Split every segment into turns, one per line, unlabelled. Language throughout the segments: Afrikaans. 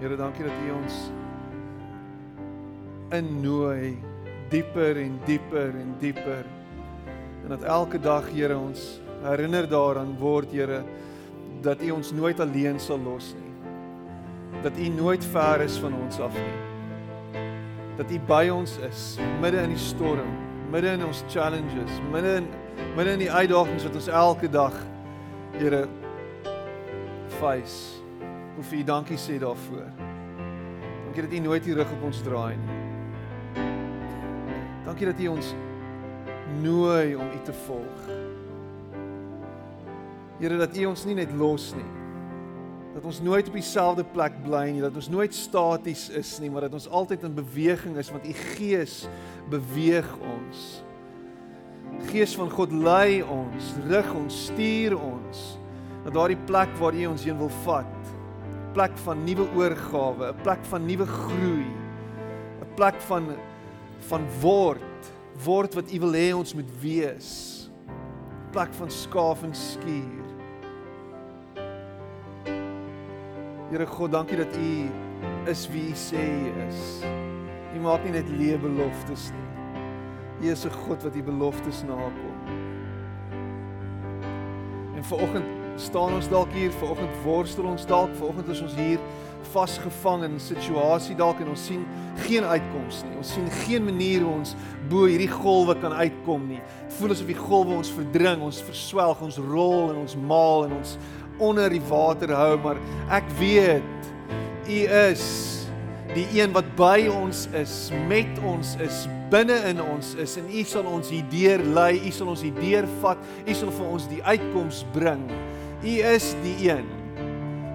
Here, dankie dat U ons innooi dieper en dieper en dieper. En dat elke dag, Here, ons herinner daaraan word, Here, dat U ons nooit alleen sal los nie. Dat U nooit ver is van ons af nie. Dat U by ons is midde in die storm, midde in ons challenges, midde in midde in die uitdagings wat ons elke dag Here face. Hoe vir U dankie sê daarvoor. Dankie dat U nooit U rug op ons draai nie. Dankie dat U ons nooi om U te volg. Here dat U ons nie net los nie. Dat ons nooit op dieselfde plek bly nie, dat ons nooit staties is nie, maar dat ons altyd in beweging is want U Gees beweeg ons. Gees van God lei ons, rig ons, stuur ons na daardie plek waar U ons heen wil vat. 'n Plek van nuwe oorgawe, 'n plek van nuwe groei. 'n Plek van van word, word wat U wil hê ons moet wees. 'n Plek van skaaf en skuur. Here God, dankie dat U is wie U sê U is. U maak nie net leë beloftes nie. U is 'n God wat U beloftes nakom. En vanoggend staan ons dalk hier, vanoggend worstel ons dalk, vanoggend is ons hier vasgevang in 'n situasie dalk en ons sien geen uitkoms nie. Ons sien geen manier hoe ons bo hierdie golwe kan uitkom nie. Dit voel asof die golwe ons verdring, ons verswelg, ons rol en ons maal en ons onder die water hou, maar ek weet U is die een wat by ons is, met ons is, binne in ons is en U sal ons hierdeur lei, U sal ons hierdeur vat, U sal vir ons die uitkoms bring. U is die een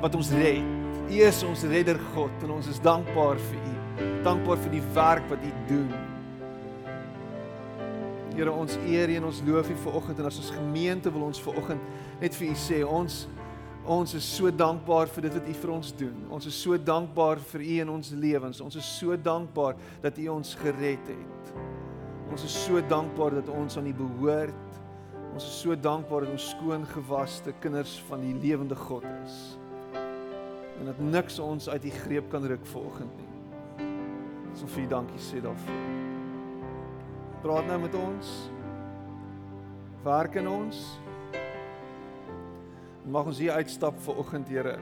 wat ons red. U is ons redder God en ons is dankbaar vir U. Dankbaar vir die werk wat U doen. Here ons eer U en ons loof U vanoggend en as ons gemeente wil ons vanoggend net vir U sê ons Ons is so dankbaar vir dit wat U vir ons doen. Ons is so dankbaar vir U in ons lewens. Ons is so dankbaar dat U ons gered het. Ons is so dankbaar dat ons aan U behoort. Ons is so dankbaar dat ons skoon gewaste kinders van die lewende God is. En dat niks ons uit U greep kan ruk vanoggend nie. Ons wil vir U dankie sê daarvoor. Praat nou met ons. Werk in ons. Mag ons hier uitstap vir oggend, Here,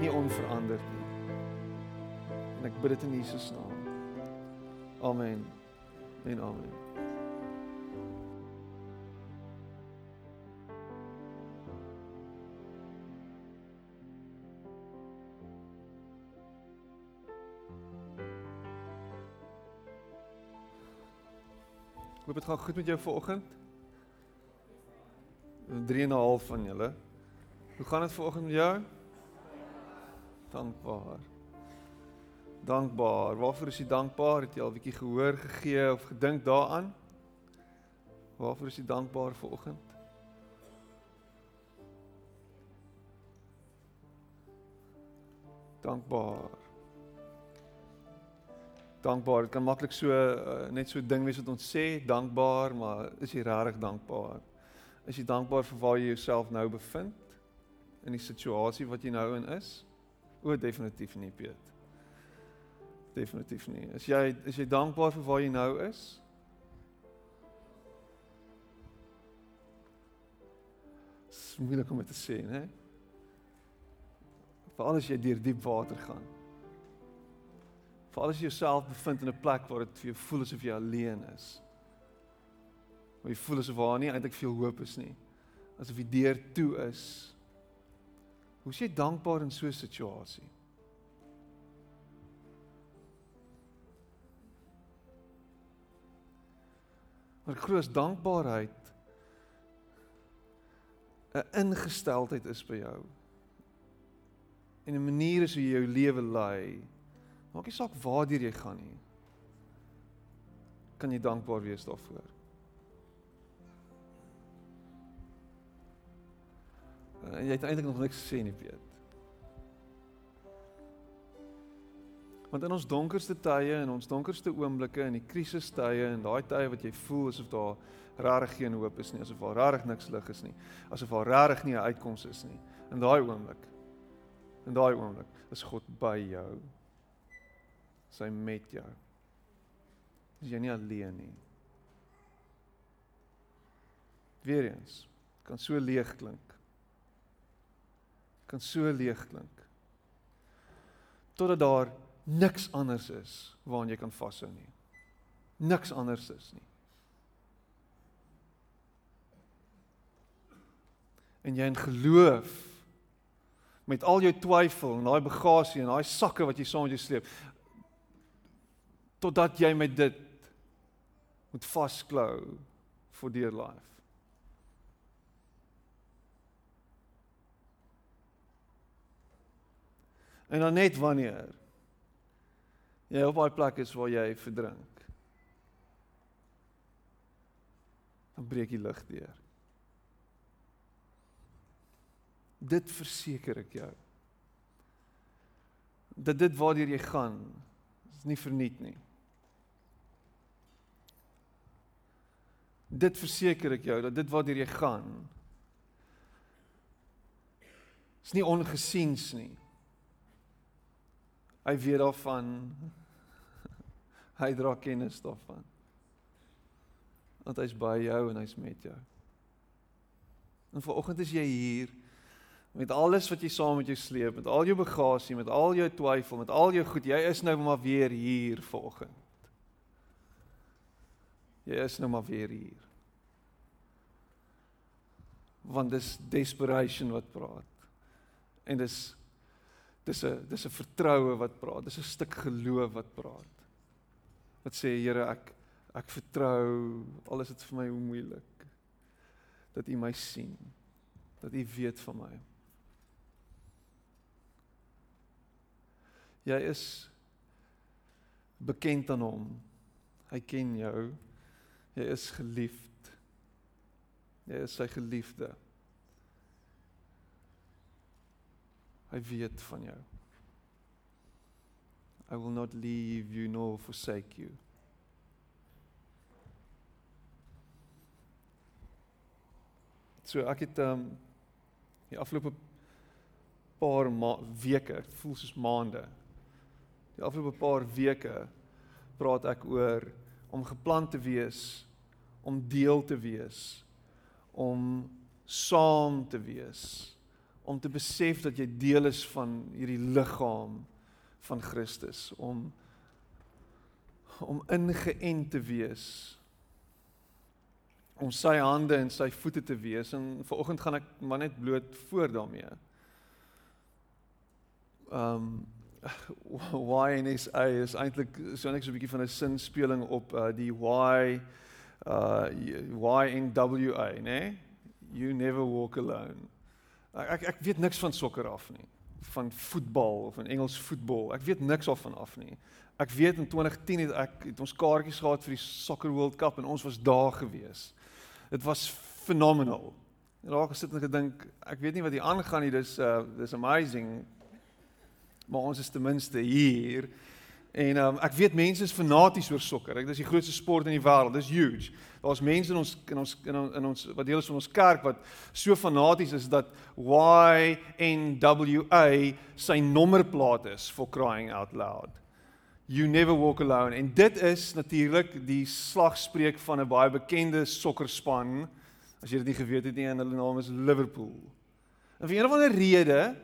nie onveranderd nie. En ek bid dit in Jesus naam. Amen. En amen. Het dit gaan goed met jou vanoggend? 3 en 'n half van julle. Hoe gaan dit vanoggend met jou? Dankbaar. Dankbaar. Waarvoor is jy dankbaar? Het jy al 'n bietjie gehoor gegee of gedink daaraan? Waarvoor is jy dankbaar vanoggend? Dankbaar. Dankbaar. Dit kan maklik so uh, net so ding wees wat ons sê, dankbaar, maar is jy regtig dankbaar? Is jy dankbaar vir waar jy jouself nou bevind? in die situasie wat jy nou in is? O, definitief nie, Piet. Definitief nie. Is jy is jy dankbaar vir waar jy nou is? Dis moeilik om dit te sê, né? Veral as jy deur diep water gaan. Veral as jy jouself bevind in 'n plek waar dit vir jou voel asof jy alleen is. Waar jy voel asof daar nie eintlik veel hoop is nie. Asof die deur toe is Hoe is jy dankbaar in so 'n situasie? Maar groot dankbaarheid 'n ingesteldheid is by jou. En 'n manier is hoe jy jou lewe lei. Maak nie saak waartoe jy gaan nie. Kan jy dankbaar wees daarvoor? En jy het eintlik nog niks gesê nie, Piet. Want in ons donkerste tye en ons donkerste oomblikke en die krisistye en daai tye wat jy voel asof daar rarig geen hoop is nie, asof daar rarig niks lig is nie, asof daar rarig nie 'n uitkoms is nie. In daai oomblik. In daai oomblik is God by jou. Sy met jou. Is jy nie alleen nie. Weereens kan so leeg klink. Kan so leeg klink. Totdat daar niks anders is waaraan jy kan vashou nie. Niks anders is nie. En jy in geloof met al jou twyfel en daai bagasie en daai sakke wat jy saam met jou sleep totdat jy met dit moet vasklou vir dear life. En dan net wanneer jy op daai plek is waar jy verdrink. Dan breek die lig deur. Dit verseker ek jou. Dat dit waartoe jy gaan is nie verniet nie. Dit verseker ek jou dat dit waartoe jy gaan is nie ongesiens nie. Hy weet daarvan. Hy dra kennis daarvan. Want hy's by jou en hy's met jou. En vanoggend is jy hier met alles wat jy saam met jou sleep, met al jou bagasie, met al jou twyfel, met al jou goed. Jy is nou maar weer hier vanoggend. Jy is nou maar weer hier. Want dis desperation wat praat. En dis dis 'n dis 'n vertroue wat praat. Dis 'n stuk geloof wat praat. Wat sê Here, ek ek vertrou al is dit vir my moeilik dat U my sien. Dat U weet van my. Jy is bekend aan hom. Hy ken jou. Jy is geliefd. Jy is sy geliefde. Hy weet van jou. I will not leave you nor forsake you. So ek het um, die afgelope paar weke, voel soos maande. Die afgelope paar weke praat ek oor om geplant te wees, om deel te wees, om saam te wees om te besef dat jy deel is van hierdie liggaam van Christus om om ingeënt te wees om sy hande en sy voete te wees en vanoggend gaan ek maar net bloot voor daarmee. Um why NSA is eintlik so net so 'n bietjie van 'n sinspeling op uh, die why uh YNWA, né? Nee? You never walk alone. Ek ek weet niks van sokker af nie. Van voetbal of van Engels voetbal. Ek weet niks af van af nie. Ek weet in 2010 het ek het ons kaartjies gehad vir die Soccer World Cup en ons was daar gewees. Dit was phenomenal. En daar gesit en gedink, ek weet nie wat hier aangaan nie. Dis uh dis amazing. Maar ons is ten minste hier. En um, ek weet mense is fanaties oor sokker. Dit is die grootste sport in die wêreld. Dit is huge. Daar's mense in ons in ons in ons, in ons wat deel is van ons kerk wat so fanaties is dat YNWA sy nommerplaat is for crying out loud. You never walk alone. En dit is natuurlik die slagspreuk van 'n baie bekende sokkerspan. As jy dit nie geweet het nie, hulle naam is Liverpool. En vir een of ander rede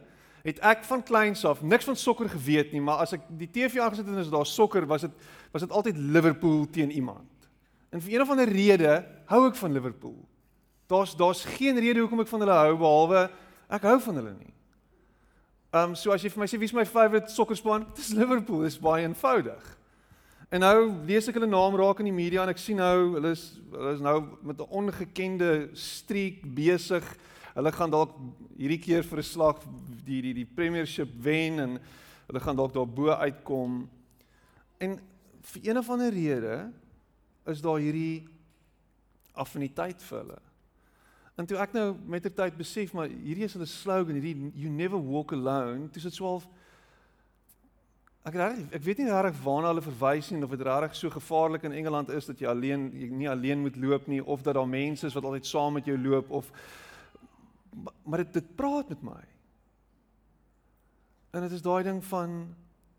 het ek van kleins af niks van sokker geweet nie, maar as ek die TV aangesit het en daar sokker was dit was dit altyd Liverpool teen iemand. En vir een of ander rede hou ek van Liverpool. Daar's daar's geen rede hoekom ek van hulle hou behalwe ek hou van hulle nie. Ehm um, so as jy vir my sê wie's my favourite sokkerspan? Dis Liverpool, dis baie eenvoudig. En nou lees ek hulle naam raak in die media en ek sien nou hulle is hulle is nou met 'n ongekende streak besig hulle gaan dalk hierdie keer vir 'n slag die die die premiership wen en hulle gaan dalk daarbo uitkom. En vir een of ander rede is daar hierdie affiniteit vir hulle. En toe ek nou met ter tyd besef maar hierdie is hulle slogan, hierdie you never walk alone, dis dit swaalf Ek reg ek weet nie reg waarna hulle verwys nie of dit reg so gevaarlik in Engeland is dat jy alleen jy nie alleen moet loop nie of dat daar mense is wat altyd saam met jou loop of maar dit dit praat met my. En dit is daai ding van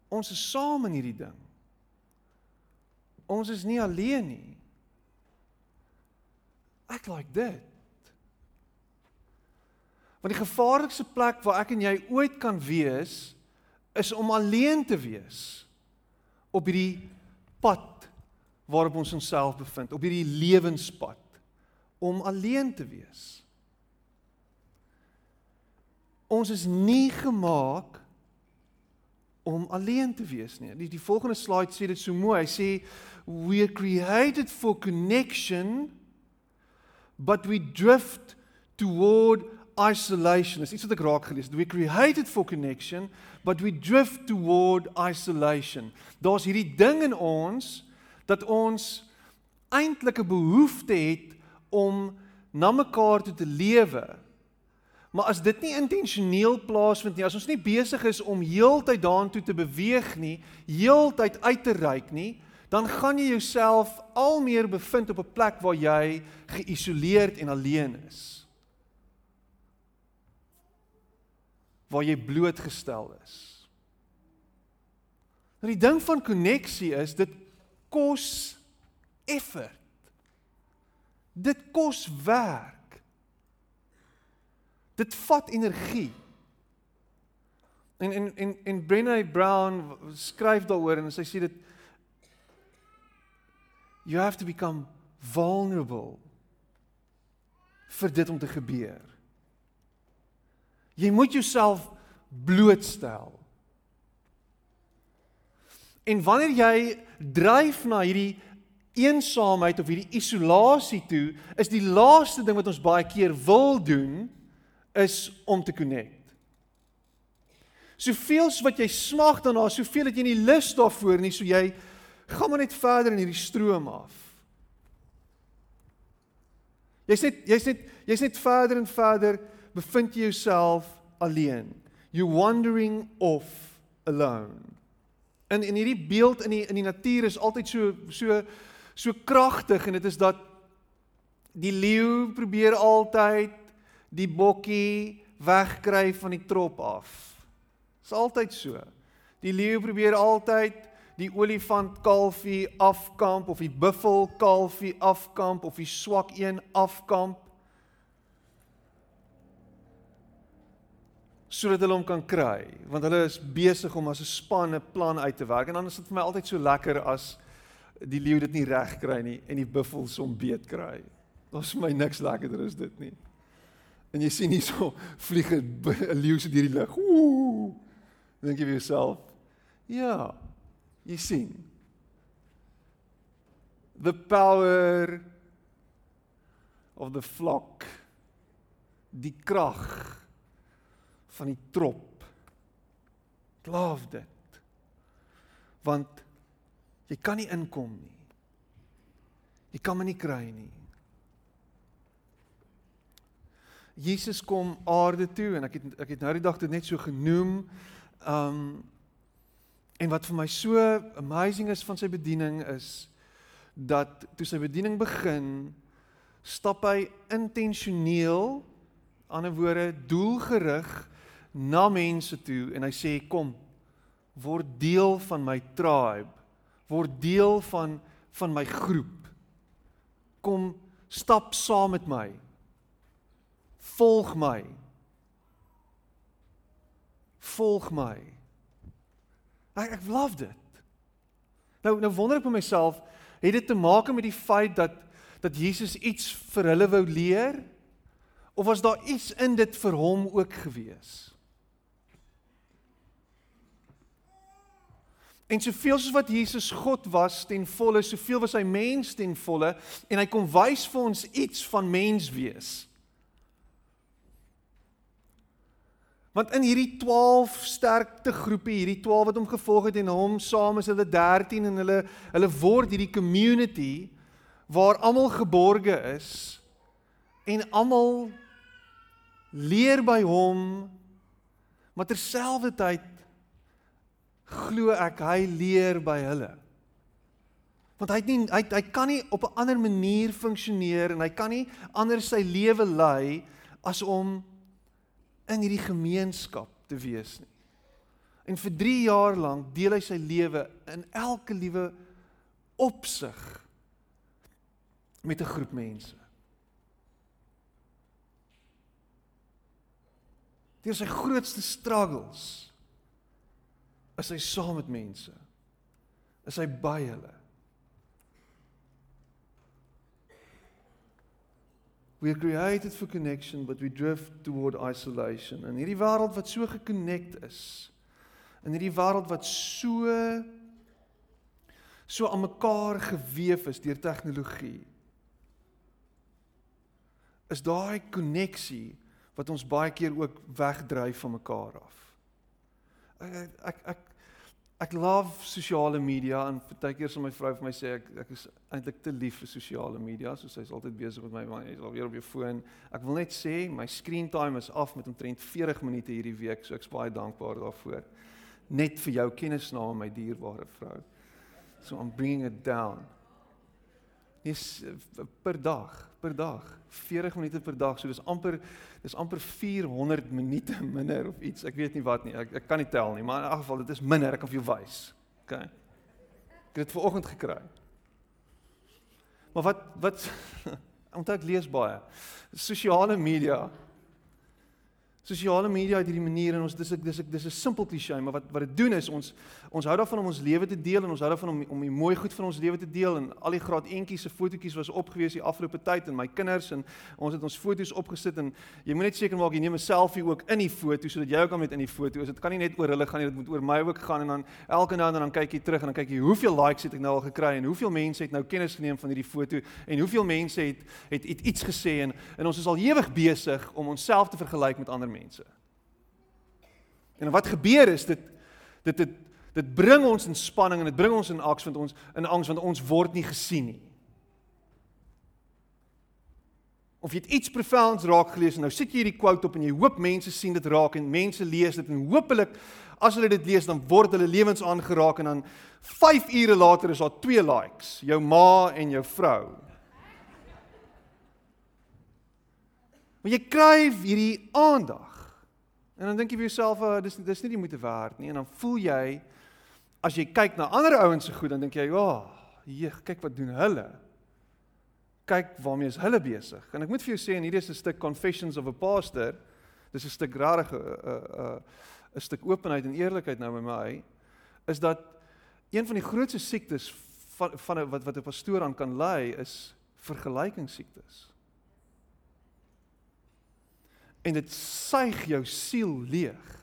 ons is saam in hierdie ding. Ons is nie alleen nie. Ek like dit. Want die gevaarlikste plek waar ek en jy ooit kan wees is om alleen te wees op hierdie pad waarop ons onsself bevind, op hierdie lewenspad om alleen te wees. Ons is nie gemaak om alleen te wees nie. Die, die volgende slide sê dit so mooi. Hy sê we are created for connection but we drift toward isolation. Dis iets wat ek raak gelees. We created for connection, but we drift toward isolation. Daar's hierdie ding in ons dat ons eintlik 'n behoefte het om na mekaar toe te lewe. Maar as dit nie intentioneel plaasvind nie, as ons nie besig is om heeltyd daartoe te beweeg nie, heeltyd uit te reik nie, dan gaan jy jouself al meer bevind op 'n plek waar jy geïsoleerd en alleen is. waar jy blootgestel is. Nou die ding van koneksie is dit kos effort. Dit kos werk. Dit vat energie. En en en en Brené Brown skryf daaroor en sy sê dit you have to become vulnerable vir dit om te gebeur. Jy moet jouself blootstel. En wanneer jy dryf na hierdie eensaamheid of hierdie isolasie toe, is die laaste ding wat ons baie keer wil doen is om te connect. Soveel as wat jy smag daarna, soveel het jy nie lus daarvoor nie, so jy gaan maar net verder in hierdie stroom af. Jy's net jy's net jy's net verder en verder bevind jy jouself alleen. You wandering off alone. En in hierdie beeld in die in die natuur is altyd so so so kragtig en dit is dat die leeu probeer altyd die bokkie wegkry van die trop af. Dit's altyd so. Die leeu probeer altyd die olifant kalfie afkamp of die buffel kalfie afkamp of die swak een afkamp. sodat hulle hom kan kry want hulle is besig om as 'n span 'n plan uit te werk en dan is dit vir my altyd so lekker as die leeu dit nie reg kry nie en die buffels hom beet kry. Daar's vir my niks lekkerder as dit nie. En jy sien hierso vlieg 'n leeu so deur die lug. Ooh. Dink jy vir jouself? Ja. Jy sien. The power of the flock. Die krag van die trop. Klaaf dit. Want jy kan nie inkom nie. Jy kan my nie kry nie. Jesus kom aarde toe en ek het ek het nou die dag dit net so genoem. Um en wat vir my so amazing is van sy bediening is dat toe sy bediening begin stap hy intentioneel ander woorde doelgerig na mense toe en hy sê kom word deel van my tribe word deel van van my groep kom stap saam met my volg my. Volg my. Ek ek love dit. Nou nou wonder ek by myself het dit te maak met die feit dat dat Jesus iets vir hulle wou leer? Of was daar iets in dit vir hom ook gewees? En soveel soos wat Jesus God was ten volle, soveel was hy mens ten volle en hy kom wys vir ons iets van mens wees. Want in hierdie 12 sterkte groepe, hierdie 12 wat hom gevolg het en hom saam is hulle 13 en hulle hulle word hierdie community waar almal geborge is en almal leer by hom maar terselfdertyd glo ek hy leer by hulle. Want hy het nie hy hy kan nie op 'n ander manier funksioneer en hy kan nie anders sy lewe lei as om in hierdie gemeenskap te wees nie. En vir 3 jaar lank deel hy sy lewe in elke liewe opsig met 'n groep mense. Deur sy grootste struggles is hy saam met mense. Is hy by hulle. We are created for connection but we drift toward isolation. En hierdie wêreld wat so gekonnekt is. In hierdie wêreld wat so so aan mekaar gewewe is deur tegnologie. Is daai koneksie wat ons baie keer ook wegdryf van mekaar af. Ek ek ek ek love sosiale media en partykeer sal my vrou vir my sê ek ek is eintlik te lief vir sosiale media, so sy's altyd besig met my want jy's alweer op jou foon. Ek wil net sê my screen time is af met omtrent 40 minute hierdie week, so ek's baie dankbaar daarvoor. Net vir jou kennisname my dierbare vrou. So I'm bringing it down. Dis per dag, per dag, 40 minute per dag. So dis amper dis amper 400 minute minder of iets. Ek weet nie wat nie. Ek ek kan nie tel nie, maar in elk geval dit is minder. Ek kan vir jou wys. OK. Ek het dit vanoggend gekry. Maar wat wat onthou ek lees baie. Sosiale media Sosiale media het hierdie manier en ons dis ek dis ek dis 'n simpel klise maar wat wat dit doen is ons ons hou daarvan om ons lewe te deel en ons hou daarvan om om die mooi goed van ons lewe te deel en al die graad eentjies se fotootjies was opgewees die afgelope tyd en my kinders en ons het ons foto's opgesit en jy moet net seker maak jy neem 'n selfie ook in die foto sodat jy ook kan met in die foto is dit kan nie net oor hulle gaan nie dit moet oor my ook gaan en dan elke nou en dan kyk jy terug en dan kyk jy hoeveel likes het ek nou al gekry en hoeveel mense het nou kennis geneem van hierdie foto en hoeveel mense het het, het iets gesê en en ons is al ewig besig om onsself te vergelyk met ander mense. En wat gebeur is dit dit dit dit bring ons in spanning en dit bring ons in angs want ons in angs want ons word nie gesien nie. Of jy iets profounds raak gelees en nou sit jy hierdie quote op en jy hoop mense sien dit raak en mense lees dit en hopelik as hulle dit lees dan word hulle lewens aangeraak en dan 5 ure later is daar twee likes, jou ma en jou vrou. Maar jy kry hierdie aandag. En dan dink jy vir jouself, oh, dis dis nie die moeite werd nie en dan voel jy as jy kyk na ander ouens se goed dan dink jy, "Ja, oh, jeeg, kyk wat doen hulle." Kyk waarmee is hulle besig. En ek moet vir jou sê en hierdie is 'n stuk Confessions of a Pastor. Dis 'n stuk regtig 'n 'n 'n stuk openheid en eerlikheid nou by my is dat een van die grootste siektes van van wat wat 'n pastoor aan kan lei is vergelykingssiektes en dit suig jou siel leeg.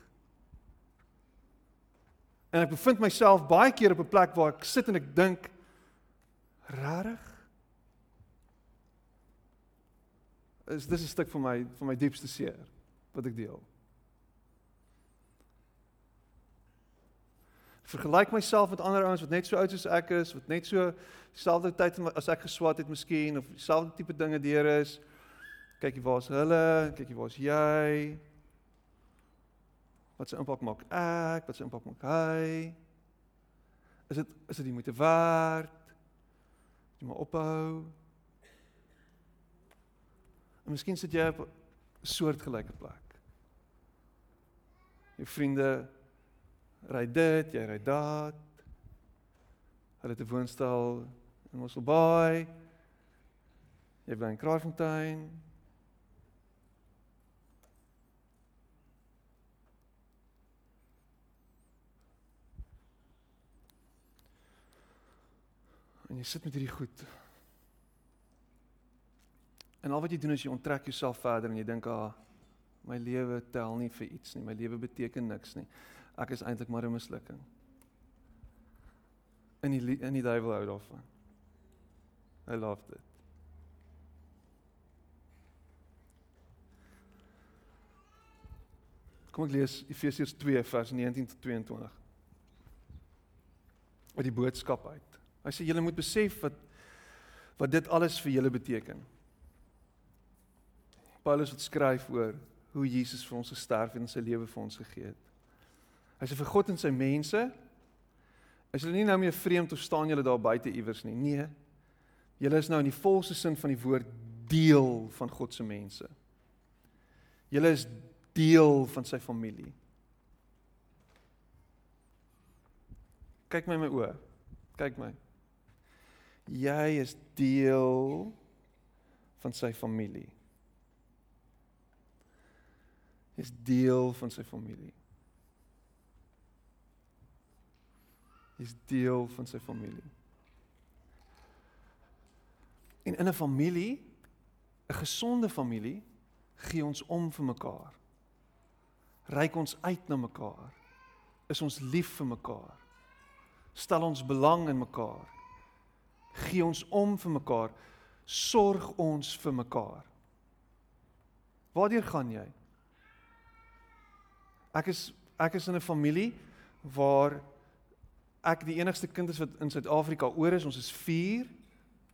En ek bevind myself baie keer op 'n plek waar ek sit en ek dink rarig is dis 'n stuk van my van my diepste seer wat ek deel. Vergelyk myself met ander ouens wat net so oud soos ek is, wat net so dieselfde tyd as ek geswat het miskien of dieselfde tipe dinge deur is. Kyk hier waar's hulle, kyk hier waar's jy. Wat se impak maak ek? Wat se impak maak hy? Is dit is dit die moeite werd? Jy moet ophou. En miskien sit jy op 'n soortgelyke plek. Jou vriende ry dit, jy ry dat. Hulle het 'n woonstel in Mosselbaai. Jy bly in Kraaifontein. En jy sit met hierdie goed. En al wat jy doen is jy onttrek jouself verder en jy dink, "Ag, ah, my lewe tel nie vir iets nie. My lewe beteken niks nie. Ek is eintlik maar 'n mislukking." En die in die duiwel hou daarvan. I love dit. Kom ek lees Efesiërs 2 vers 19 tot 22. Uit die boodskap uit. Hy sê julle moet besef wat wat dit alles vir julle beteken. Paulus het skryf oor hoe Jesus vir ons gesterf en sy lewe vir ons gegee het. Hy sê vir God en sy mense is hulle nie nou meer vreemd of staan julle daar buite iewers nie. Nee. Julle is nou in die volste sin van die woord deel van God se mense. Julle is deel van sy familie. Kyk my in my oë. Kyk my. Jy is deel van sy familie. Jy is deel van sy familie. Jy is deel van sy familie. En in 'n familie, 'n gesonde familie, gee ons om vir mekaar. Ryk ons uit na mekaar. Is ons lief vir mekaar. Stel ons belang in mekaar. Gee ons om vir mekaar. Sorg ons vir mekaar. Waartoe gaan jy? Ek is ek is in 'n familie waar ek die enigste kind is wat in Suid-Afrika oor is. Ons is 4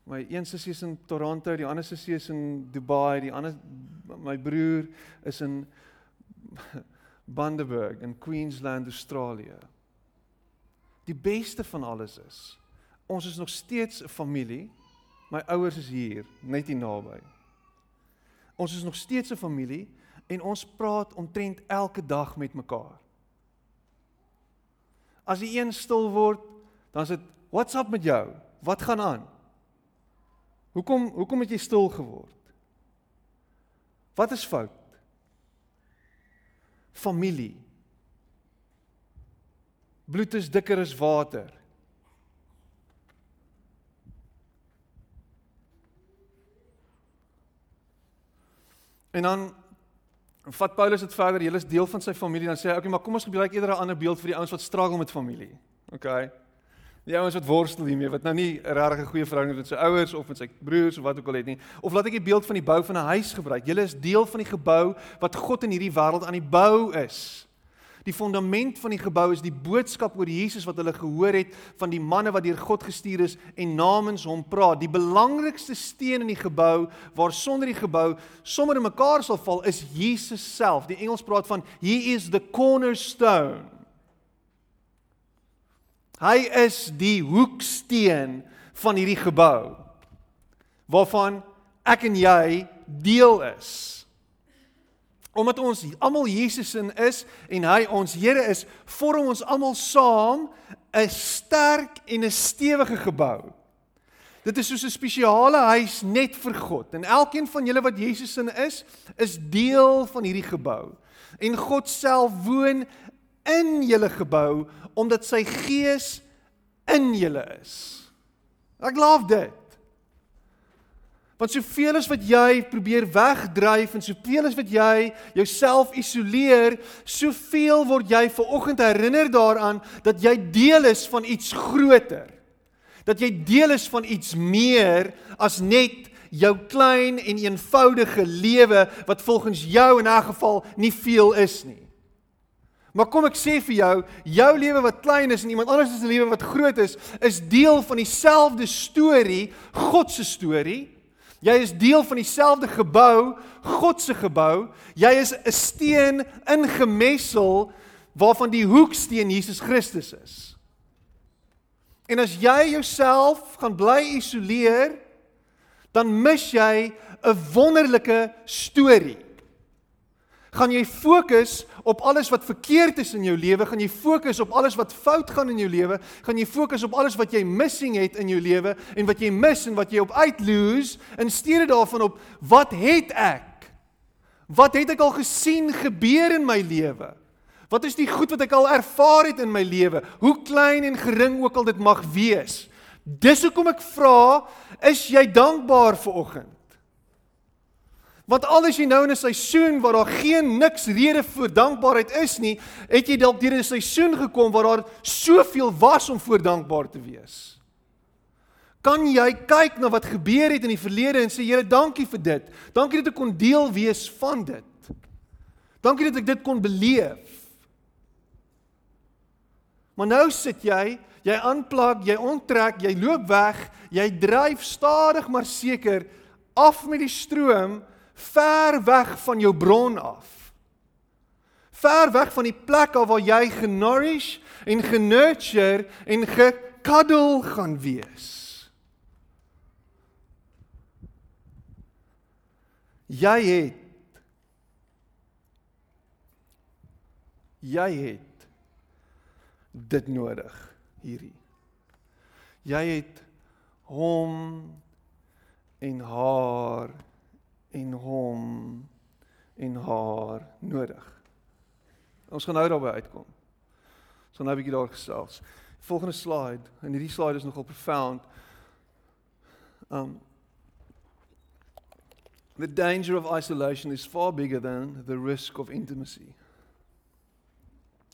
My een sussie is in Toronto, die ander sussie is in Dubai, die ander my broer is in Bundaberg in Queensland, Australië. Die beste van alles is ons is nog steeds 'n familie. My ouers is hier, net hier naby. Ons is nog steeds 'n familie en ons praat omtrent elke dag met mekaar. As die een stil word, dan is dit, "What's up met jou? Wat gaan aan?" Hoekom hoekom het jy stil geword? Wat is fout? Familie. Bloed is dikker as water. En dan vat Paulus dit verder, jy is deel van sy familie, dan sê hy, "Oké, okay, maar kom ons gebruik eerder 'n ander beeld vir die ouens wat struggle met familie." OK. Die ouens wat worstel hiermee wat nou nie 'n regtig goeie verhouding het met sy ouers of met sy broers of wat ook al het nie. Of laat ek die beeld van die bou van 'n huis gebruik. Julle is deel van die gebou wat God in hierdie wêreld aan die bou is. Die fondament van die gebou is die boodskap oor Jesus wat hulle gehoor het van die manne wat deur God gestuur is en namens hom praat. Die belangrikste steen in die gebou waar sonder die gebou sommer in mekaar sal val is Jesus self. Die Engels praat van he is the cornerstone. Hy is die hoeksteen van hierdie gebou waarvan ek en jy deel is. Omdat ons almal Jesus in is en hy ons Here is, vorm ons almal saam 'n sterk en 'n stewige gebou. Dit is soos 'n spesiale huis net vir God. En elkeen van julle wat Jesus in is, is deel van hierdie gebou. En God self woon in julle gebou omdat sy gees in julle is. Ek glo dit. Want soveel as wat jy probeer wegdryf en soveel as wat jy jouself isoleer, soveel word jy ver oggend herinner daaraan dat jy deel is van iets groter. Dat jy deel is van iets meer as net jou klein en eenvoudige lewe wat volgens jou in 'n geval nie veel is nie. Maar kom ek sê vir jou, jou lewe wat klein is en iemand anders se lewe wat groot is, is deel van dieselfde storie, God se storie. Jy is deel van dieselfde gebou, God se gebou. Jy is 'n steen ingemessel waarvan die hoeksteen Jesus Christus is. En as jy jouself gaan bly isoleer, dan mis jy 'n wonderlike storie gaan jy fokus op alles wat verkeerd is in jou lewe, gaan jy fokus op alles wat fout gaan in jou lewe, gaan jy fokus op alles wat jy missing het in jou lewe en wat jy mis en wat jy op uitloos in steede daarvan op wat het ek? Wat het ek al gesien gebeur in my lewe? Wat is die goed wat ek al ervaar het in my lewe? Hoe klein en gering ook al dit mag wees. Dis hoekom ek vra, is jy dankbaar vir oggend? Want al is jy nou in 'n seisoen waar daar geen niks rede vir dankbaarheid is nie, het jy dalk deur 'n seisoen gekom waar daar soveel was om voor dankbaar te wees. Kan jy kyk na wat gebeur het in die verlede en sê Here, dankie vir dit. Dankie dat ek kon deel wees van dit. Dankie dat ek dit kon beleef. Maar nou sit jy, jy aanplak, jy onttrek, jy loop weg, jy dryf stadig maar seker af met die stroom ver weg van jou bron af. Ver weg van die plek waar jy genourish en genurture en gekuddel gaan wees. Jy het jy het dit nodig. hierdie. Jy het hom en haar en hom en haar nodig. Ons gaan nou daarby uitkom. Ons gaan nou 'n bietjie daar gesels. Volgende slide en hierdie slide is nogal profound. Um The danger of isolation is far bigger than the risk of intimacy.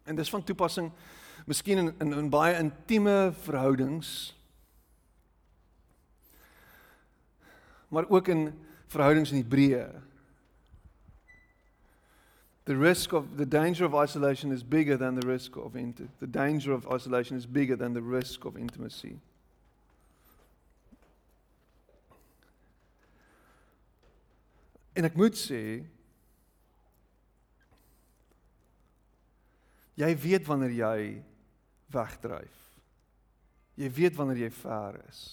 En dis van toepassing miskien in in, in baie intieme verhoudings. Maar ook in verhoudings in Hebreë. The risk of the danger of isolation is bigger than the risk of intimacy. The danger of isolation is bigger than the risk of intimacy. En ek moet sê jy weet wanneer jy wegdryf. Jy weet wanneer jy ver is.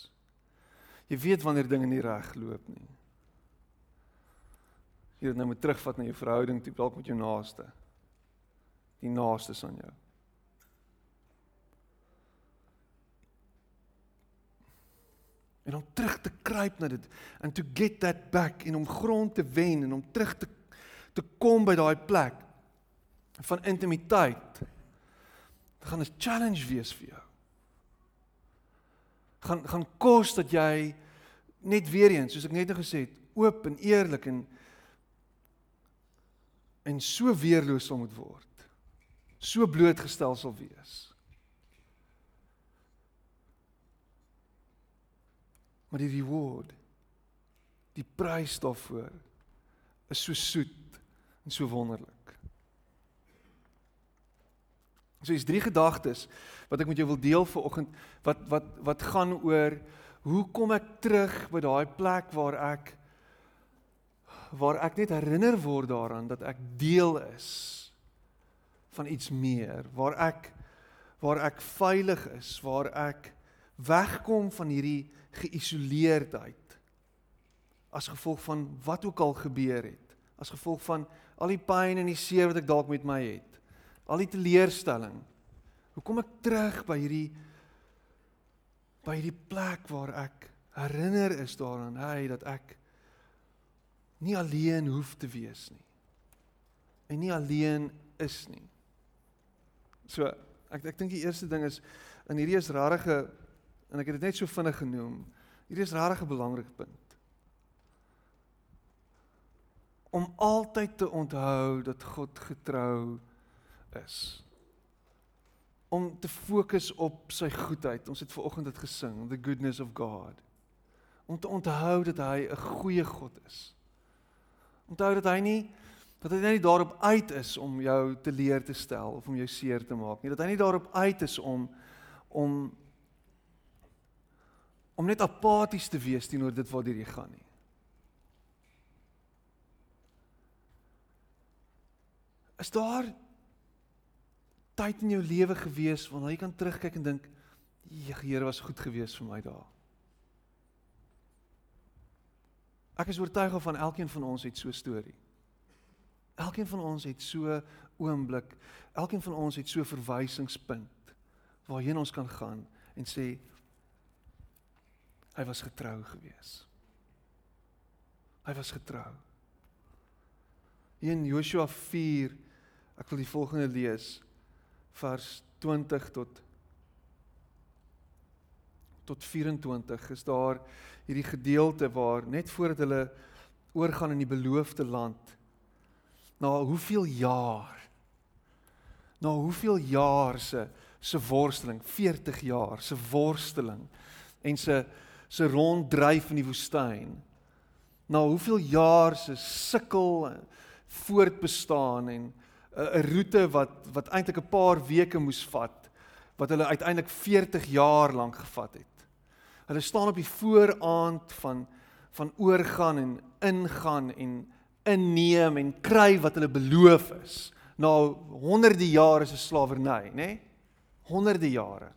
Jy weet wanneer dinge nie reg loop nie. Jy het nou moet terugvat na jou verhouding, toe dalk met jou naaste. Die naaste aan jou. en om terug te kruip na dit and to get that back en om grond te wen en om terug te te kom by daai plek van intimiteit gaan 'n challenge wees vir jou. gaan gaan kos dat jy net weer eens soos ek net nou gesê het oop en eerlik en en so weerloos sal moet word. So blootgestel sal wees. Maar die reward, die prys daarvoor is so soet en so wonderlik. So is drie gedagtes wat ek met jou wil deel vanoggend wat wat wat gaan oor hoe kom ek terug by daai plek waar ek waar ek net herinner word daaraan dat ek deel is van iets meer, waar ek waar ek veilig is, waar ek wegkom van hierdie geïsoleerdheid as gevolg van wat ook al gebeur het as gevolg van al die pyn en die seer wat ek dalk met my het al die teleurstelling. Hoe kom ek terug by hierdie by hierdie plek waar ek herinner is daaraan hy dat ek nie alleen hoef te wees nie en nie alleen is nie so ek ek dink die eerste ding is in hierdie is rarige En ek het dit net so vinnig genoem. Hierdie is regtig 'n belangrike punt. Om altyd te onthou dat God getrou is. Om te fokus op sy goedheid. Ons het ver oggend dit gesing, the goodness of God. Om te onthou dat hy 'n goeie God is. Onthou dat hy nie dat hy nie daarop uit is om jou te leer te stel of om jou seer te maak nie. Dat hy nie daarop uit is om om om net apaties te wees teenoor dit waartoe jy gaan nie. Is daar tyd in jou lewe gewees wanneer jy kan terugkyk en dink, "Die Here was goed geweest vir my daar." Ek is oortuig van elkeen van ons het so 'n storie. Elkeen van ons het so oomblik, elkeen van ons het so verwysingspunt waarheen ons kan gaan en sê Hy was getrou gewees. Hy was getrou. In Joshua 4 ek wil die volgende lees vers 20 tot tot 24 is daar hierdie gedeelte waar net voordat hulle oorgaan in die beloofde land na hoeveel jaar na hoeveel jaar se se worsteling 40 jaar se worsteling en se se ronddryf in die woestyn. Na hoeveel jaar se sukkel voortbestaan en 'n roete wat wat eintlik 'n paar weke moes vat wat hulle uiteindelik 40 jaar lank gevat het. Hulle staan op die vooraand van van oorgaan en ingaan en inneem en kry wat hulle beloof is. Na honderde jare se slawerny, nê? Nee? Honderde jare.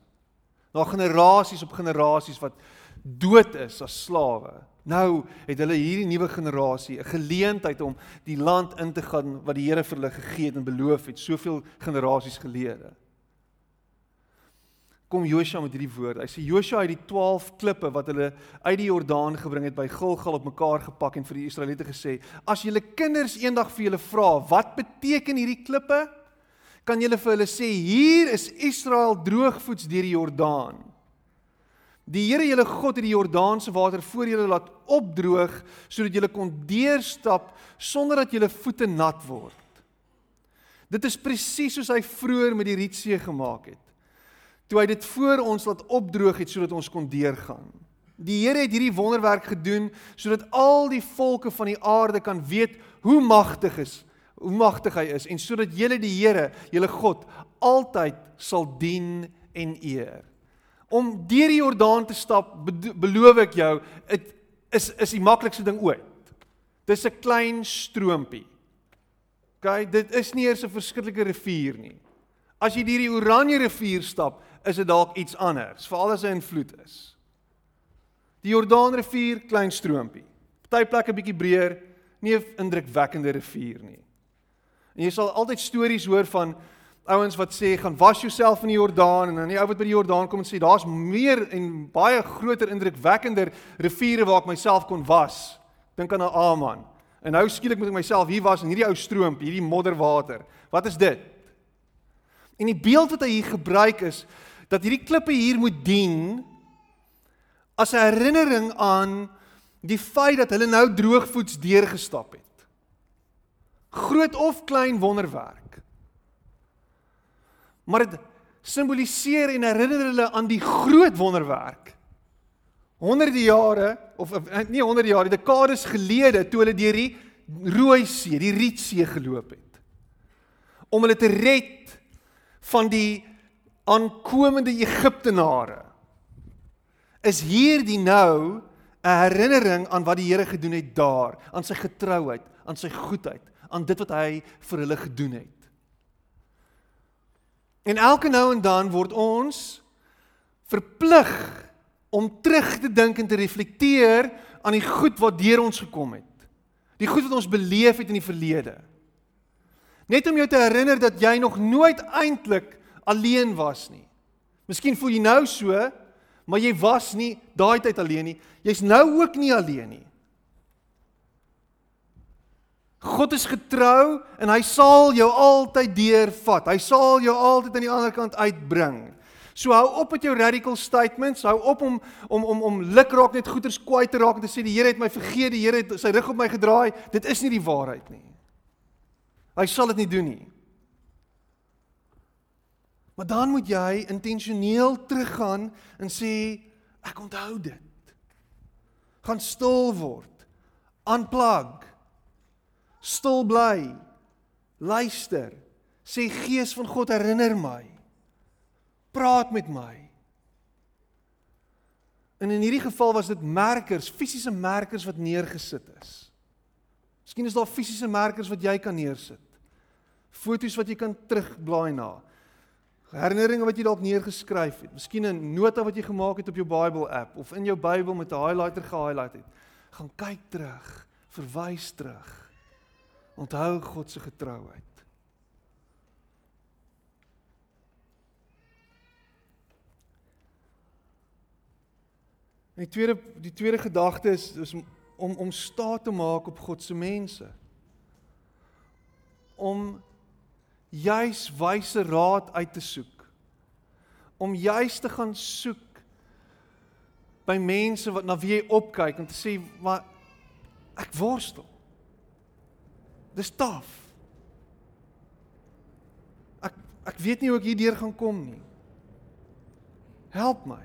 Na generasies op generasies wat dood is as slawe. Nou het hulle hierdie nuwe generasie 'n geleentheid om die land in te gaan wat die Here vir hulle gegee het en beloof het soveel generasies gelede. Kom Joshua met hierdie woord. Hy sê Joshua het die 12 klippe wat hulle uit die Jordaan gebring het by Gilgal op mekaar gepak en vir die Israeliete gesê: "As julle kinders eendag vir julle vra, wat beteken hierdie klippe? Kan julle vir hulle sê: Hier is Israel droogvoets deur die Jordaan." Die Here julle God het die Jordaanse water voor julle laat opdroog sodat julle kon deurstap sonder dat julle voete nat word. Dit is presies soos hy vroeër met die Rietsee gemaak het toe hy dit voor ons laat opdroog het sodat ons kon deurgaan. Die Here het hierdie wonderwerk gedoen sodat al die volke van die aarde kan weet hoe magtig is, hoe magtig hy is en sodat julle die Here, julle God, altyd sal dien en eer. Om deur die Jordaan te stap, beloof ek jou, dit is is die maklikste ding ooit. Dis 'n klein stroompie. OK, dit is nie eers 'n verskriklike rivier nie. As jy deur die Oranje rivier stap, is dit dalk iets anders, veral as hy in vloed is. Die Jordaanrivier, klein stroompie. Party plekke bietjie breër, nie 'n indrukwekkende rivier nie. En jy sal altyd stories hoor van ouens wat sê gaan was jouself in die Jordaan en dan die ou wat by die Jordaan kom en sê daar's meer en baie groter indrukwekkender riviere waar ek myself kon was. Dink aan 'n Aman. En nou skielik moet ek myself hier was in hierdie ou stroomp, hierdie modderwater. Wat is dit? En die beeld wat hy hier gebruik is dat hierdie klippe hier moet dien as 'n herinnering aan die feit dat hulle nou droogvoets deurgestap het. Groot of klein wonderwerk. Maar dit simboliseer en herinner hulle aan die groot wonderwerk. Honderde jare of nie honderde jare, dekades gelede toe hulle deur die Rooi See, die Rietsee geloop het. Om hulle te red van die aankomende Egiptenare is hierdie nou 'n herinnering aan wat die Here gedoen het daar, aan sy getrouheid, aan sy goedheid, aan dit wat hy vir hulle gedoen het. En elke nou en dan word ons verplig om terug te dink en te reflekteer aan die goed wat deur ons gekom het. Die goed wat ons beleef het in die verlede. Net om jou te herinner dat jy nog nooit eintlik alleen was nie. Miskien voel jy nou so, maar jy was nie daai tyd alleen nie. Jy's nou ook nie alleen nie. God is getrou en hy sal jou altyd deurvat. Hy sal jou altyd aan die ander kant uitbring. So hou op met jou radical statements. Hou op om om om om lukraak net goeters kwyt te raak en te sê die Here het my vergeet, die Here het sy rug op my gedraai. Dit is nie die waarheid nie. Hy sal dit nie doen nie. Maar dan moet jy intentioneel teruggaan en sê ek onthou dit. Gaan stil word. Unplug. Stil bly. Luister. Sê Gees van God herinner my. Praat met my. En in hierdie geval was dit merkers, fisiese merkers wat neergesit is. Miskien is daar fisiese merkers wat jy kan neersit. Foto's wat jy kan terugblaai na herinneringe wat jy dalk neergeskryf het, miskien 'n nota wat jy gemaak het op jou Bible app of in jou Bybel met 'n highlighter gehighlight het. Gaan kyk terug, verwys terug. Onthou God se getrouheid. Die tweede die tweede gedagte is is om om staat te maak op God se mense. Om juis wyse raad uit te soek. Om juis te gaan soek by mense wat na wie jy opkyk en te sê maar ek worstel. Dis taaf. Ek ek weet nie hoe ek hierdeur gaan kom nie. Help my.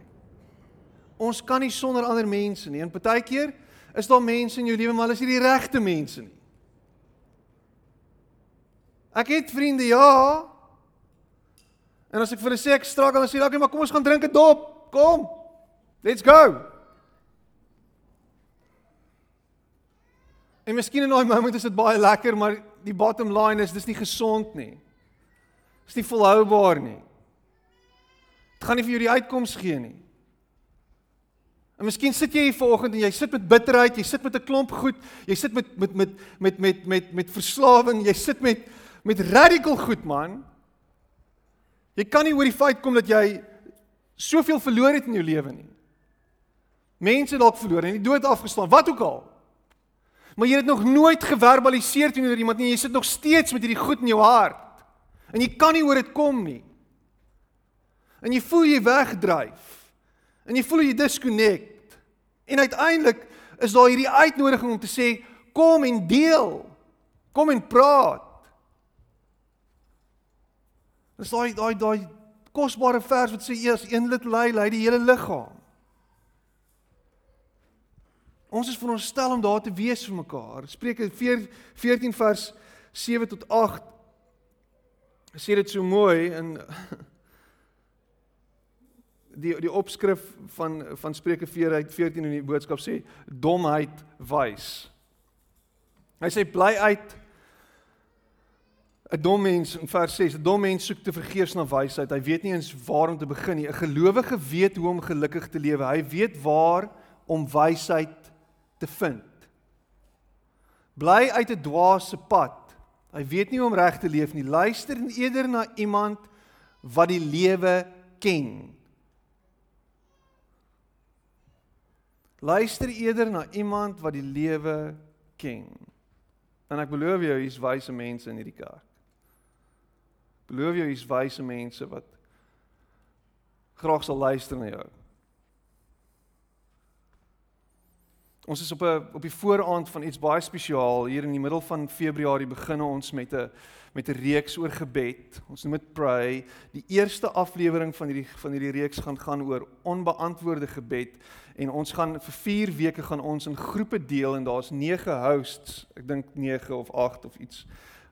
Ons kan nie sonder ander mense nie. En partykeer is daar mense in jou lewe maar hulle is nie die regte mense nie. Ek het vriende, ja. En as ek vir hulle sê ek struggle, dan sê hulle, "Oké, maar kom ons gaan drink 'n dop. Kom. Let's go." En miskien in daai oomblik is dit baie lekker, maar die bottom line is dis nie gesond nie. Dis nie volhoubaar nie. Dit gaan nie vir jou die uitkoms gee nie. En miskien sit jy hier vanoggend en jy sit met bitterheid, jy sit met 'n klomp goed, jy sit met met met met met met met verslawing, jy sit met met radical goed man. Jy kan nie oor die feit kom dat jy soveel verloor het in jou lewe nie. Mense dalk verloor en die dood afgestaan, wat ook al. Maar jy het nog nooit geverbaliseer teenoor iemand nie. Jy sit nog steeds met hierdie goed in jou hart. En jy kan nie oor dit kom nie. En jy voel jy wegdryf. En jy voel jy disconnect. En uiteindelik is daar hierdie uitnodiging om te sê kom en deel. Kom en praat. Dis daai daai daai kosbare vers wat sê eers een lid lei lei die hele liggaam. Ons is veronderstel om daar te wees vir mekaar. Spreuke 14 vers 7 tot 8 sê dit so mooi in die die opskrif van van Spreuke 14 in die boodskap sê domheid wys. Hy sê bly uit 'n dom mens in vers 6, 'n dom mens soek te vergeefs na wysheid. Hy weet nie eens waar om te begin nie. 'n Gelowige weet hoe om gelukkig te lewe. Hy weet waar om wysheid te vind. Bly uit 'n dwaase pad. Hy weet nie hoe om reg te leef nie. Luister eerder na iemand wat die lewe ken. Luister eerder na iemand wat die lewe ken. En ek belowe jou, hier's wyse mense in hierdie kerk. Beloof jou hier's wyse mense wat graag sal luister na jou. Ons is op 'n op die vooraand van iets baie spesiaal hier in die middel van Februarie begin ons met 'n met 'n reeks oor gebed. Ons noem dit pray. Die eerste aflewering van hierdie van hierdie reeks gaan gaan oor onbeantwoorde gebed en ons gaan vir 4 weke gaan ons in groepe deel en daar's 9 hosts. Ek dink 9 of 8 of iets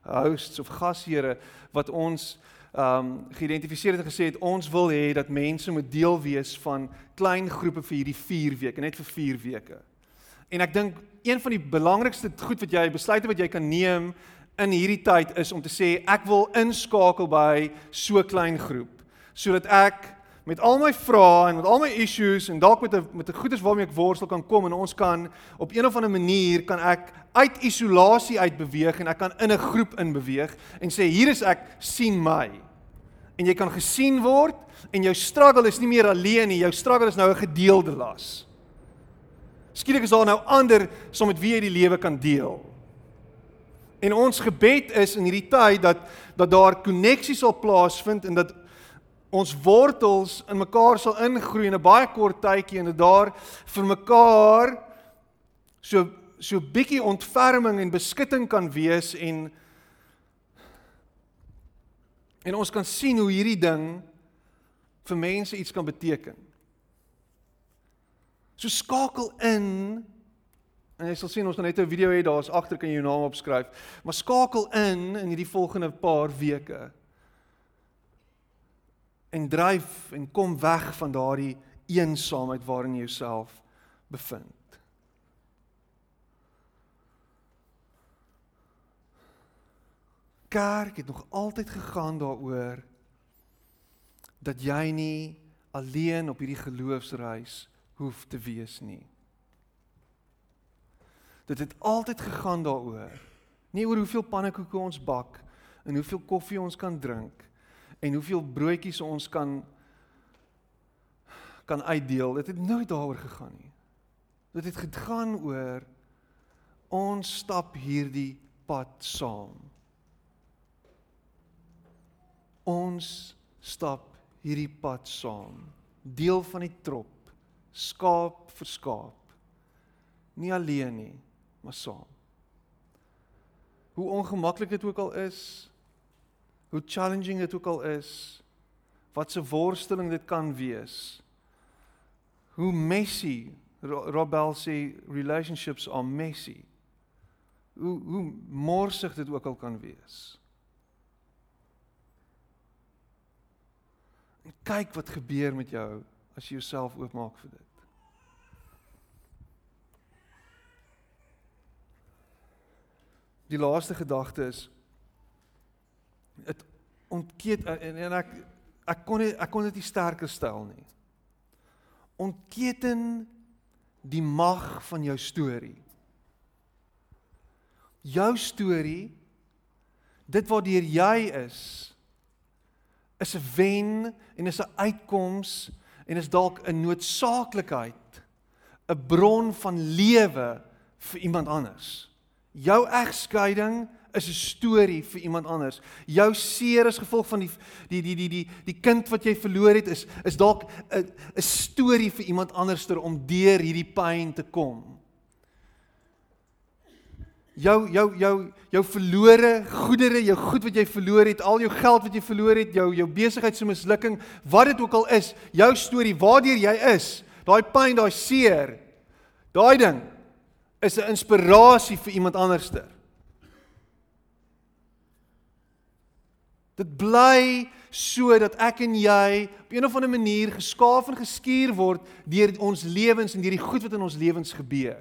hosts of gasheere wat ons ehm um, geïdentifiseer het en gesê het ons wil hê dat mense moet deel wees van klein groepe vir hierdie 4 weke, net vir 4 weke. En ek dink een van die belangrikste goed wat jy besluite wat jy kan neem in hierdie tyd is om te sê ek wil inskakel by so klein groep sodat ek met al my vrae en met al my issues en dalk met 'n met 'n goedes waarmee ek worstel kan kom en ons kan op een of ander manier kan ek uit isolasie uit beweeg en ek kan in 'n groep in beweeg en sê hier is ek sien my. En jy kan gesien word en jou struggle is nie meer alleen nie, jou struggle is nou 'n gedeelde las. Skielik is daar nou ander som met wie jy die lewe kan deel. En ons gebed is in hierdie tyd dat dat daar koneksies sal plaasvind en dat ons wortels in mekaar sal ingroei in 'n baie kort tydjie en dit daar vir mekaar so so bietjie ontferming en beskutting kan wees en en ons kan sien hoe hierdie ding vir mense iets kan beteken. So skakel in en jy sal sien ons gaan net 'n video hê daar's agter kan jy jou naam opskryf, maar skakel in in hierdie volgende paar weke en dryf en kom weg van daardie eensaamheid waarin jy jouself bevind. Kerk het nog altyd gegaan daaroor dat jy nie alleen op hierdie geloofsreis hoef te wees nie. Dit het altyd gegaan daaroor nie oor hoeveel pannekoeke ons bak en hoeveel koffie ons kan drink en hoeveel broodjies ons kan kan uitdeel. Dit het nooit daaroor gegaan nie. Dit het gegaan oor ons stap hierdie pad saam. Ons stap hierdie pad saam. Deel van die trop, skaap vir skaap. Nie alleen nie, maar saam. Hoe ongemaklik dit ook al is, hoe challenging dit ook al is, wat se worsteling dit kan wees. Hoe messy Robel sê relationships are messy. Hoe hoe morsig dit ook al kan wees. En kyk wat gebeur met jou as jy jouself oopmaak vir dit. Die laaste gedagte is dit ontkeet en, en ek ek kon nie, ek kon dit nie sterker stel nie. Ontketen die mag van jou storie. Jou storie dit waardeur jy is is 'n wen en is 'n uitkoms en is dalk 'n noodsaaklikheid, 'n bron van lewe vir iemand anders. Jou egskeiding is 'n storie vir iemand anders. Jou seer as gevolg van die die die die die die kind wat jy verloor het is is dalk 'n 'n storie vir iemand anderster om deur hierdie pyn te kom. Jou jou jou jou verlore goedere, jou goed wat jy verloor het, al jou geld wat jy verloor het, jou jou besigheid se mislukking, wat dit ook al is, jou storie, waardeur jy is, daai pyn, daai seer, daai ding is 'n inspirasie vir iemand anderster. Dit bly sodat ek en jy op een of ander manier geskaaf en geskuur word deur ons lewens en deur die goed wat in ons lewens gebeur.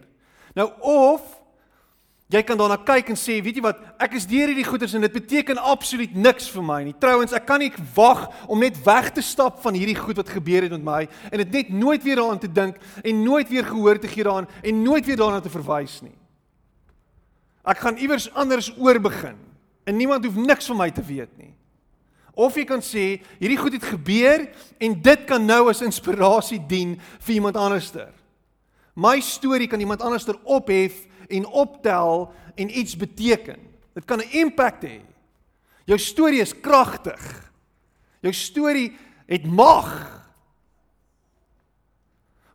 Nou of jy kan daarna kyk en sê, weet jy wat, ek is deur hierdie goeders en dit beteken absoluut niks vir my nie. Trouwens, ek kan nie wag om net weg te stap van hierdie goed wat gebeur het met my en dit net nooit weer daaraan te dink en nooit weer gehoor te gee daaraan en nooit weer daarna te verwys nie. Ek gaan iewers anders oor begin en niemand hoef niks van my te weet nie. Of jy kan sê hierdie goed het gebeur en dit kan nou as inspirasie dien vir iemand anderster. My storie kan iemand anderster ophef en optel en iets beteken. Dit kan 'n impak hê. Jou storie is kragtig. Jou storie het mag.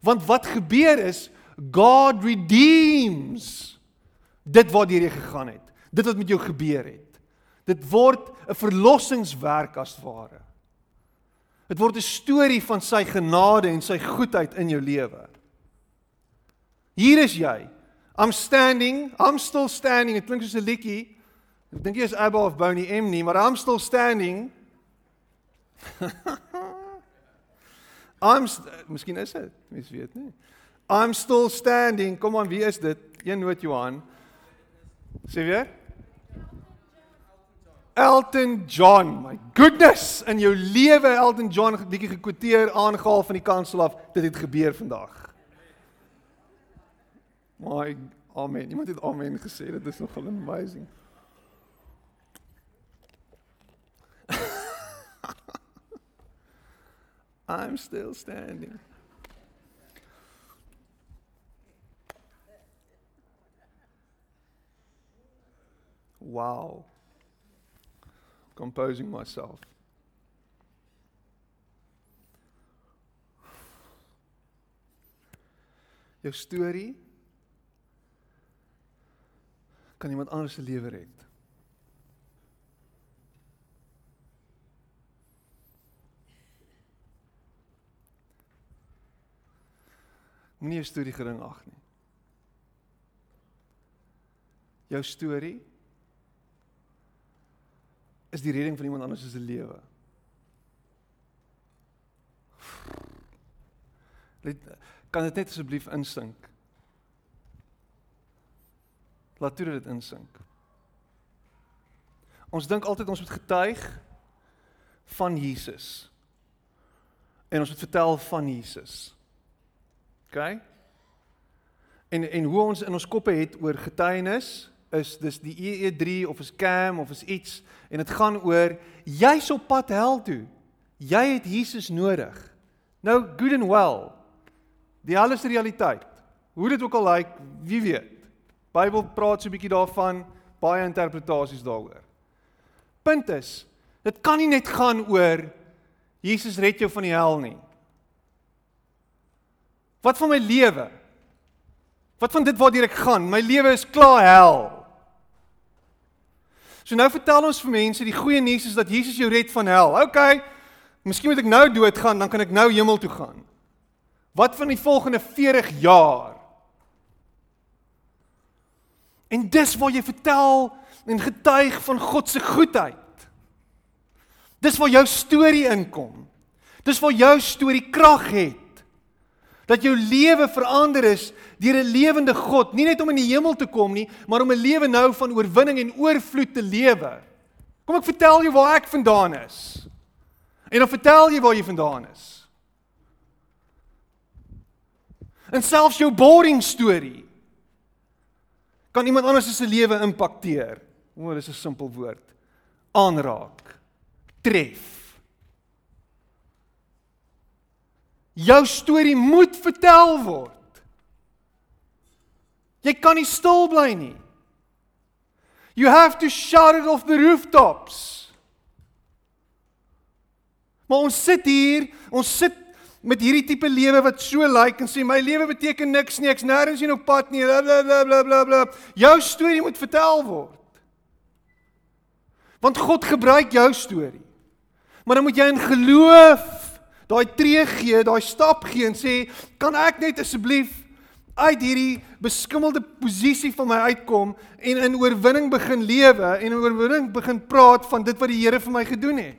Want wat gebeur is God redeems dit wat jy gegaan het. Dit wat met jou gebeur het. Dit word 'n verlossingswerk as ware. Dit word 'n storie van sy genade en sy goedheid in jou lewe. Hier is jy. I'm standing, I'm still standing. Dit klink soos 'n liedjie. Ek dink jy is Abba of Boney M nie, maar I'm still standing. I'm Miskien is dit, mens weet nie. I'm still standing. Kom aan, wie is dit? Een noot Johan. Sê weer? Elton John. My goodness, in jou lewe Elton John bietjie gekwoteer aangehaal van die kansel af. Dit het gebeur vandag. My amen. Iemand het amen gesê. Dit is nogal amazing. I'm still standing. Wow composing myself. Jou storie kan iemand anders se lewe red. Moenie jou storie gering ag nie. Jou storie is die redding van iemand anders se lewe. Let kan dit net asseblief insink. Laat toe dit insink. Ons dink altyd ons moet getuig van Jesus. En ons moet vertel van Jesus. OK? En en hoe ons in ons koppe het oor getuienis is dis die EE3 of is Cam of is iets en dit gaan oor jy's op pad hel toe. Jy het Jesus nodig. Nou good and well. Die alles realiteit. Hoe dit ook al lyk, like, wie weet. Bybel praat so 'n bietjie daarvan, baie interpretasies daaroor. Punt is, dit kan nie net gaan oor Jesus red jou van die hel nie. Wat van my lewe? Wat van dit waartoe ek gaan? My lewe is klaar hel. So nou vertel ons vir mense die goeie nuus is dat Jesus jou red van hel. OK. Miskien moet ek nou doodgaan, dan kan ek nou hemel toe gaan. Wat van die volgende 40 jaar? En dis waar jy vertel en getuig van God se goedheid. Dis waar jou storie inkom. Dis waar jou storie krag het dat jou lewe verander is deur 'n lewende God, nie net om in die hemel te kom nie, maar om 'n lewe nou van oorwinning en oorvloed te lewe. Kom ek vertel jou waar ek vandaan is. En dan vertel jy waar jy vandaan is. En selfs jou boring storie kan iemand anders se lewe impakteer. O, dis 'n simpel woord. Aanraak. Tref. Jou storie moet vertel word. Jy kan nie stil bly nie. You have to shout it off the rooftops. Maar ons sit hier, ons sit met hierdie tipe lewe wat so lyk like en sê my lewe beteken niks nie, ek's nêrens hier op pad nie, bla bla bla bla bla. Jou storie moet vertel word. Want God gebruik jou storie. Maar dan moet jy in geloof daai tree gee, daai stap gee en sê, "Kan ek net asseblief uit hierdie beskimmelde posisie van my uitkom en in oorwinning begin lewe en in oorwinning begin praat van dit wat die Here vir my gedoen het?"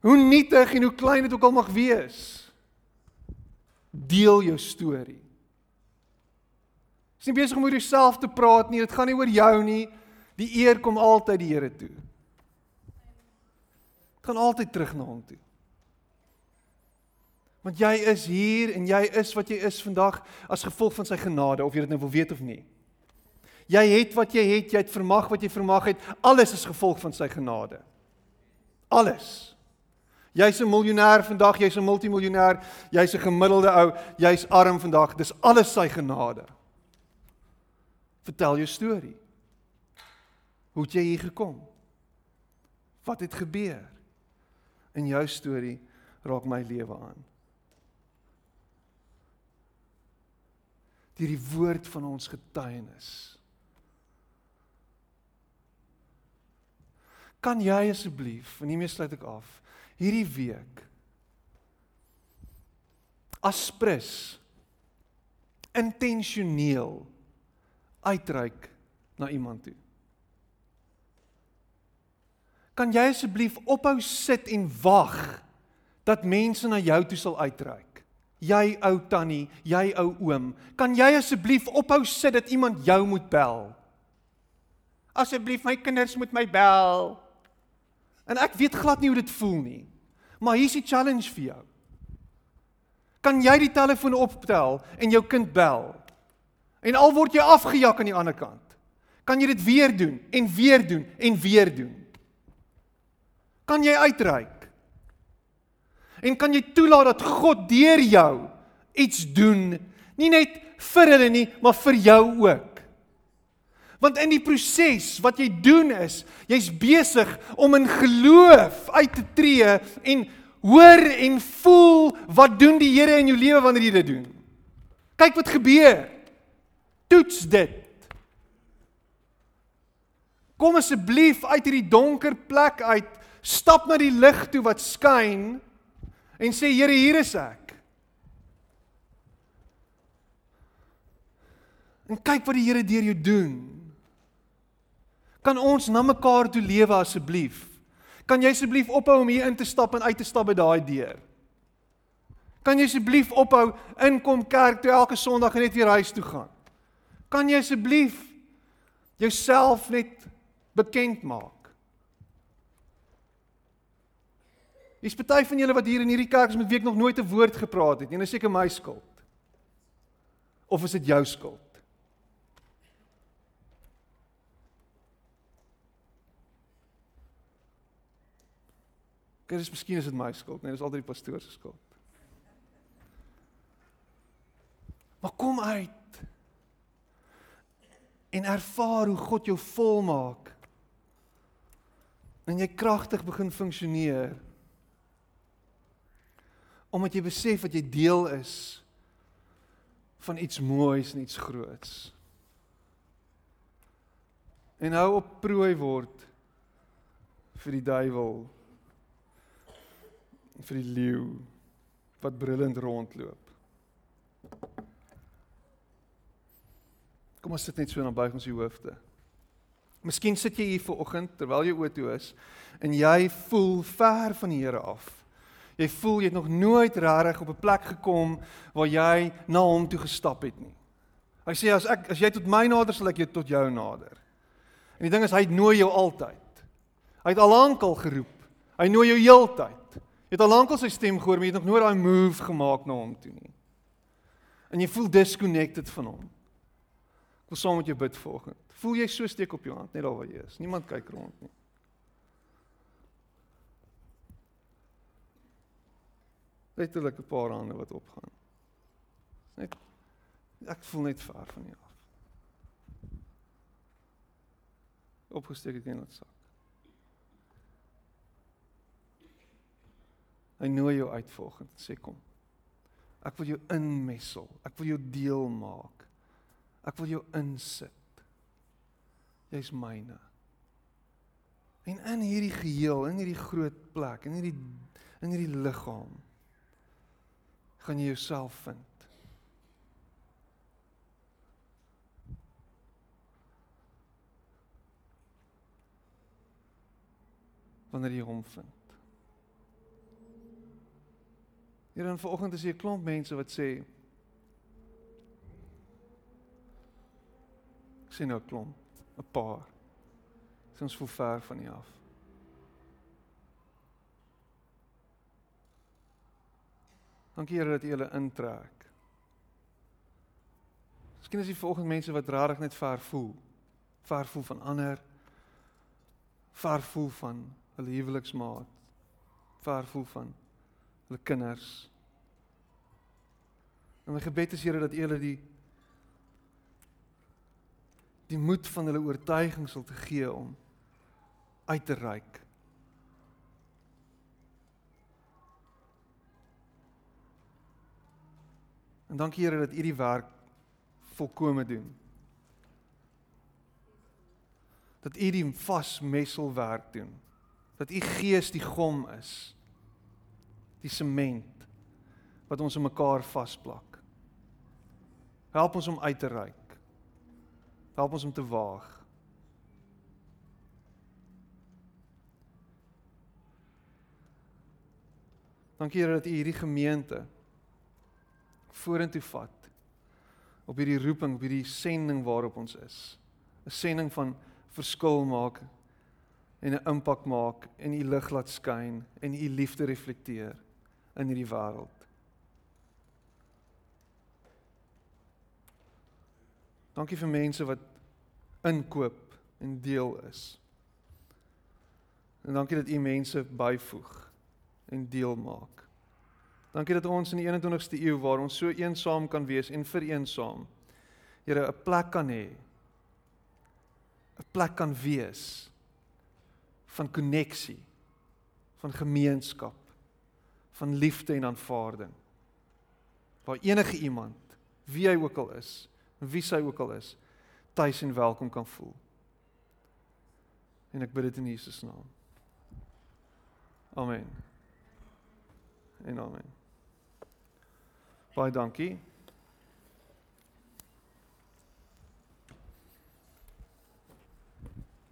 Hoe nietig en hoe klein dit ook al mag wees. Deel jou storie. Dis nie besig om oor jouself te praat nie. Dit gaan nie oor jou nie. Die eer kom altyd die Here toe. Gaan altyd terug na hom toe. Want jy is hier en jy is wat jy is vandag as gevolg van sy genade of jy dit nou wil weet of nie. Jy het wat jy het, jy het vermag wat jy vermag het. Alles is gevolg van sy genade. Alles. Jy's 'n miljonair vandag, jy's 'n multimiljonair, jy's 'n gemiddelde ou, jy's arm vandag. Dis alles sy genade. Vertel jou storie. Hoe het jy hier gekom? Wat het gebeur? In jou storie raak my lewe aan. Deur die woord van ons getuienis. Kan jy asseblief, en hiermee sluit ek af, hierdie week aspres intentioneel uitreik na iemand toe. Kan jy asseblief ophou sit en wag dat mense na jou toe sal uitreik? Jy ou tannie, jy ou oom, kan jy asseblief ophou sit dat iemand jou moet bel? Asseblief my kinders moet my bel. En ek weet glad nie hoe dit voel nie. Maar hier's die challenge vir jou. Kan jy die telefoon optel en jou kind bel? En al word jy afgejak aan die ander kant. Kan jy dit weer doen en weer doen en weer doen? Kan jy uitreik? En kan jy toelaat dat God deur jou iets doen, nie net vir hulle nie, maar vir jou ook? Want in die proses wat jy doen is, jy's besig om in geloof uit te tree en hoor en voel wat doen die Here in jou lewe wanneer jy dit doen. Kyk wat gebeur. Toets dit. Kom asseblief uit hierdie donker plek uit, stap na die lig toe wat skyn en sê Here, hier is ek. En kyk wat die Here deur jou doen. Kan ons na mekaar toe lewe asseblief? Kan jy asseblief ophou om hier in te stap en uit te stap by daai deur? Kan jy asseblief ophou inkom kerk toe elke Sondag en net weer huis toe gaan? Kan jy asseblief jouself net bekend maak? Dis party van julle wat hier in hierdie kerk is met week nog nooit 'n woord gepraat het nie. Dis seker my skuld. Of is dit jou skuld? Kyk, dis miskien is dit my skuld, nee, dis altyd die pastoor se skuld. Maar kom uit en ervaar hoe God jou volmaak. En jy kragtig begin funksioneer. Omdat jy besef dat jy deel is van iets moois en iets groots. En hou op prooi word vir die duiwel vir die leeu wat brullend rondloop. Kom ons sit net so en dan buig ons die hoofde. Miskien sit jy hier ver oggend terwyl jy oortoe is en jy voel ver van die Here af. Jy voel jy het nog nooit regtig op 'n plek gekom waar jy na hom toe gestap het nie. Hy sê as ek as jy tot my nader sal ek jou tot jou nader. En die ding is hy nooi jou altyd. Hy het al lank al geroep. Hy nooi jou heeltyd. Jy het al lank al sy stem gehoor, maar jy het nog nooit daai move gemaak na hom toe nie. En jy voel disconnected van hom wil saam met jou bid vanoggend. Voel jy so steek op jou hand net daar waar jy is. Niemand kyk rond nie. Letterlik 'n paar hande wat opgaan. Net ek voel net ver van jou af. Opgesteek het in dit sak. Hy nooi jou uit volgende sê kom. Ek wil jou inmessel. Ek wil jou deel maak. Ek wil jou insit. Jy's myne. En in hierdie geheel, in hierdie groot plek, in hierdie in hierdie liggaam gaan jy jouself vind. Wanneer jy hom vind. Hier in vanoggend is hier 'n klomp mense wat sê Ek sien nou 'n klomp, 'n paar. Ons voel ver van U af. Dankie Here dat U hulle intrek. Miskien is die volgende mense wat rarig net ver voel. Ver voel van ander. Ver voel van hulle huweliksmaat. Ver voel van hulle kinders. En my gebed is Here dat U hulle die die moed van hulle oortuiging sal te gee om uit te reik. En dankie Here dat U die werk volkome doen. Dat U die vasmessel werk doen. Dat U Gees die gom is. Die sement wat ons in mekaar vasplak. Help ons om uit te reik. Help ons om te waag. Dankie Here dat U hierdie gemeente vorentoe vat op hierdie roeping, op hierdie sending waarop ons is. 'n Sending van verskil maak en 'n impak maak en u lig laat skyn en u liefde reflekteer in hierdie wêreld. Dankie vir mense wat inkoop en deel is. En dankie dat u mense byvoeg en deel maak. Dankie dat ons in die 21ste eeu waar ons so eensaam kan wees en vereensaam. Here 'n plek kan hê. 'n plek kan wees van koneksie, van gemeenskap, van liefde en aanvaarding. Waar enige iemand, wie hy ook al is, wie sy ook al is, tuis en welkom kan voel. En ek bid dit in Jesus naam. Amen. En amen. Baie dankie.